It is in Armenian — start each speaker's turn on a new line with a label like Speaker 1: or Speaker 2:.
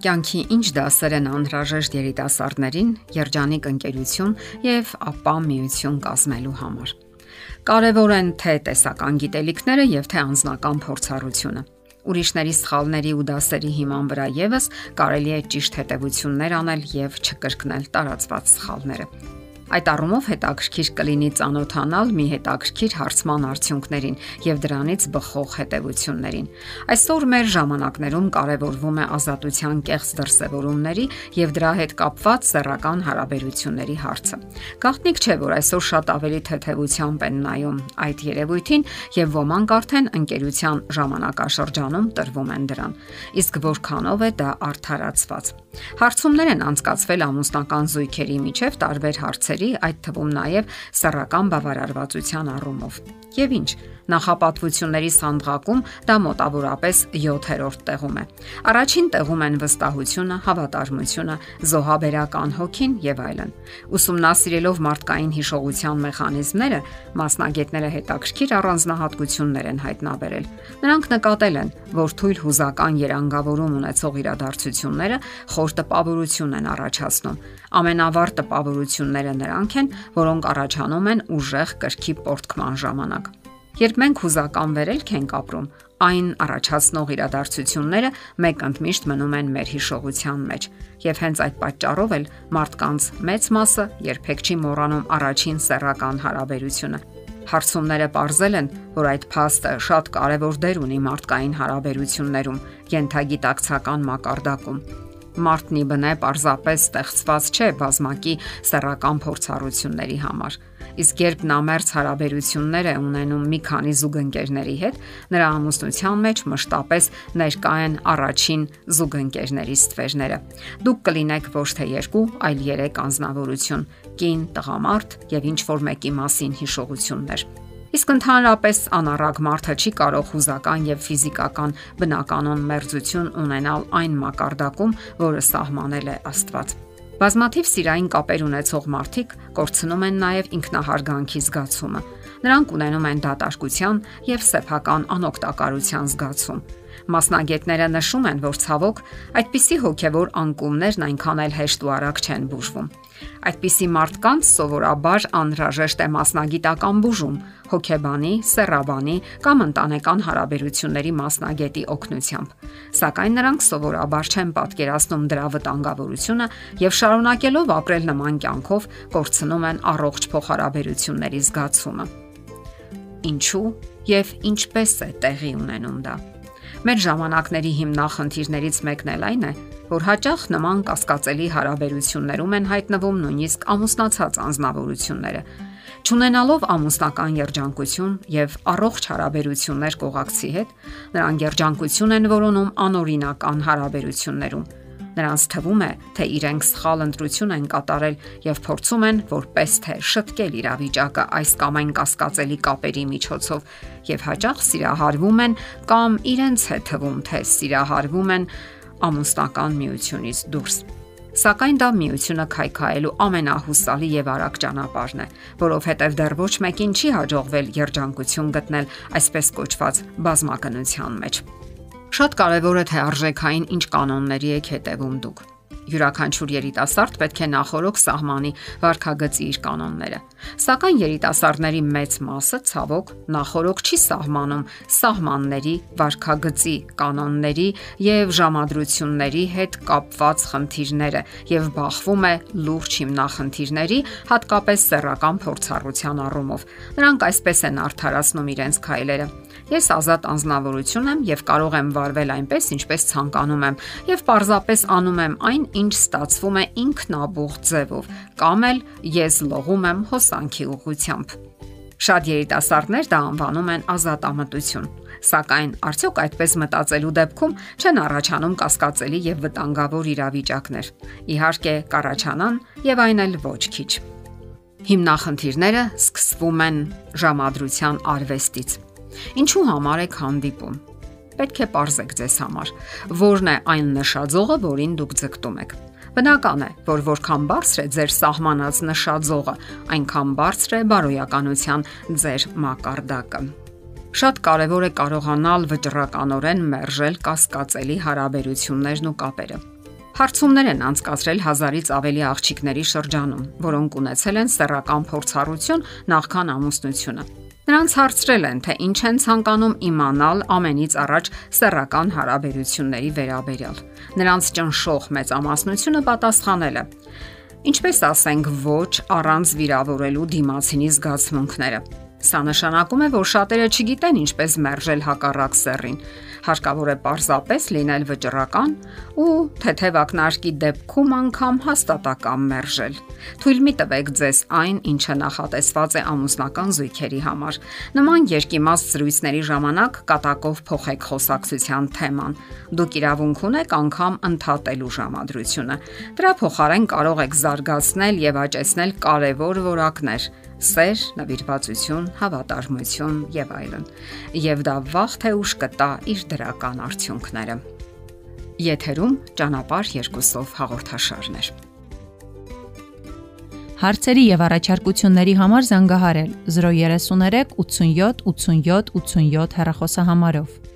Speaker 1: Կյանքի ինչ դասեր են անհրաժեշտ երիտասարդներին երջանիկ ընկերություն եւ ապա միություն կազմելու համար։ Կարևոր են թե տեսական գիտելիքները եւ թե անձնական փորձառությունը։ Ուրիշների սխալների ու դասերի հիման վրա եւս կարելի է ճիշտ հետևություններ անել եւ չկրկնել տարածված սխալները։ Այդ առումով հետաքրքիր կլինի ճանոթանալ մի հետաքրքիր հարցման արդյունքներին եւ դրանից բխող հետևություններին։ Այսօր մեր ժամանակներում կարևորվում է ազատության կեղծ դրսևորումների եւ դրա հետ կապված սեռական հարաբերությունների հարցը։ Գաղտնիք չէ, որ այսօր շատ ավելի թեթևությամբ են նայում այդ երևույթին եւ ոմանք արդեն ընկերության ժամանակաշրջանում տրվում են դրան։ Իսկ որքանով է դա արդարացված։ Հարցումներ են անցկացվել ամուսնական զույգերի միջև տարբեր հարցերի, այդ թվում նաև սեռական բավարարվածության առումով։ Եվ ինչ, նախապատվությունների սանդղակում դա մոտավորապես 7-րդ տեղում է։ Առաջին տեղում են վստահությունը, հավատարմությունը, զոհաբերական հոգին եւ այլն։ Ուսումնասիրելով մարդկային հիշողության մեխանիզմները, մասնագետները հետաքրքիր առանձնահատկություններ են հայտնաբերել։ Նրանք նկատել են, որ թույլ հուզական երանգավորում ունեցող իրադարձությունները խոր տպավորություն են առաջացնում։ Ամենավառ տպավորությունները նրանք են, որոնք առաջանում են ուժեղ կրքի պորտկման ժամանակ։ Երբ մենք հուզական վերելք ենք ապրում, այն առաջացնող իրադարձությունները մեկ ընդմիշտ մնում են մեր հիշողության մեջ, եւ հենց այդ պատճառով էլ մարդկանց մեծ մասը երբեք չի մոռանում առաջին սեռական հարաբերությունը։ Հարցումները ողրզել են, որ այդ փաստը շատ կարևոր դեր ունի մարդկային հարաբերություններում, յենթագիտակցական մակարդակում մարդն ի բնե պարզապես ստեղծված չէ բազմակի սեռական փորձառությունների համար։ Իսկ երբ նա մերց հարաբերություններ է ունենում մի քանի զուգընկերների հետ, նրա ամուսնության մեջ մշտապես ներկա են առաջին զուգընկերների ստվերները։ Դուք կլինեք ոչ թե երկու, այլ երեք անznավորություն՝ կին, տղամարդ եւ ինչ որ մեկի մասին հիշողություններ։ Իսկ ընդհանրապես անառակ մարդը չի կարող հուզական եւ ֆիզիկական բնականon մերձություն ունենալ այն մակարդակում, որը սահմանել է Աստված։ Բազմաթիվ սիրային կապեր ունեցող մարդիկ կորցնում են նաև ինքնահարգանքի զգացումը։ Նրանք ունենում են դատարկության եւ սեփական անօգտակարության զգացում։ Մասնագետները նշում են, որ ցավոք այդպիսի հոգեվոր անկումներն այնքան էլ հեշտ ու արագ չեն բուժվում։ Այդպիսի մարդկանց սովորաբար անհրաժեշտ է մասնագիտական բուժում, հոգեբանի, սեռաբանի կամ ընտանեկան հարաբերությունների մասնագետի օգնությամբ։ Սակայն նրանք սովորաբար չեն պատկերացնում դրա վտանգավորությունը եւ շարունակելով ապրել նման կյանքով կորցնում են առողջ փոխհարաբերությունների զգացումը։ Ինչու եւ ինչպես է տեղի ունենում դա։ Մեր ժամանակների հիմնախնդիրներից մեկն էլ այն է, որ հաճախ նման կասկածելի հարաբերություններում են հայտնվում նույնիսկ ամուսնացած անznավորությունները, Չունենալով ամուսնական երջանկություն եւ առողջ հարաբերություններ կողակցի հետ, նրանք երջանկություն են որոնում անօրինական հարաբերություններում։ Նրանց թվում է, թե իրենք սխալ ընտրություն են կատարել եւ փորձում են որպես թե շտկել իրավիճակը այս կամ այն կասկածելի կապերի միջոցով եւ հաճախ սիրահարվում են կամ իրենց է թվում, թե սիրահարվում են ամուսնական միությունից դուրս։ Սակայն դա միությունը քայքայելու ամենահուսալի եւ արագ ճանապարհն է, որովհետեւ դեռ ոչ մեկին չի հաջողվել երջանկություն գտնել այսպես կոչված բազմակնության մեջ։ Շատ կարևոր է թե արժեքային ինչ կանոնների եք հետևում դուք յուրաքանչյուր երիտասարդ պետք է նախորոք սահմանի վարքագծի իր կանոնները։ Սակայն երիտասարդների մեծ մասը ցավոք նախորոք չի սահմանում սահմանների, վարքագծի, կանոնների եւ ժամադրությունների հետ կապված խնդիրները եւ բախվում է լուրջ հիմնախնդիրների, հատկապես սեռական փորձառության առումով։ Նրանք այսպես են արդարացնում իրենց քայլերը Ես ազատ անznավորություն եմ եւ կարող եմ վարվել այնպես, ինչպես ցանկանում եմ եւ պարզապես անում եմ այն, ինչ ստացվում է ինքնաբուխ ձևով, կամ էլ ես լողում եմ հոսանքի ուղությամբ։ Շատ երիտասարդներ դա անվանում են ազատամտություն, սակայն արդյոք այդպես մտածելու դեպքում չեն առաջանում կասկածելի եւ վտանգավոր իրավիճակներ։ Իհարկե, կառաջանան եւ այն էլ ոչ քիչ։ Հիմնախնդիրները սկսվում են ժամադրության արվեստից Ինչու համար եք հանդիպում։ Պետք է parzեք ձեզ համար, որն է այն նշաձողը, որին դուք ձգտում եք։ Բնական է, որ որքան բարձր է ձեր սահմանած նշաձողը, այնքան բարձր է բարոյականության ձեր մակարդակը։ Շատ կարևոր է կարողանալ վճռականորեն մերժել կասկածելի հարաբերություններն ու կապերը։ Հարցումներ են անցկացրել հազարից ավելի աղջիկների շրջանում, որոնք ունեցել են սեռական փորձառություն նախքան ամուսնությունը։ Նրանց հարցրել են, թե ինչ են ցանկանում իմանալ ամենից առաջ սեռական հարաբերությունների վերաբերյալ։ Նրանց ճնշող մեծամասնությունը պատասխանել է. Ինչպես ասենք, ոչ առանց վիրավորելու դիմացինի զգացմունքները։ Սա նշանակում է, որ շատերը չգիտեն ինչպես մերժել հակառակ սեռին։ Հարկավոր է պարզապես լինել վճռական ու թեթև ակնարկի դեպքում անգամ հաստատակամ մերժել։ Թույլ մի տվեք ձեզ այն, ինչը նախատեսված է ամուսնական զույգերի համար։ Նման երկիմաստ զրույցների ժամանակ կատակով փոխեք խոսակցության թեման։ Դուք իրավունք ունեք անգամ ընդհատելու ժամադրությունը։ Դրա փոխարեն կարող եք զարգացնել եւ աճեցնել կարևոր որակներ սեր, նվիրվածություն, հավատարմություն եւ այլն։ Եվ դա վաղ թե ուշ կտա իր դրական արդյունքները։ Եթերում ճանապարհ երկուսով հաղորդաշարներ։
Speaker 2: Հարցերի եւ առաջարկությունների համար զանգահարել 033 87 87 87 հեռախոսահամարով։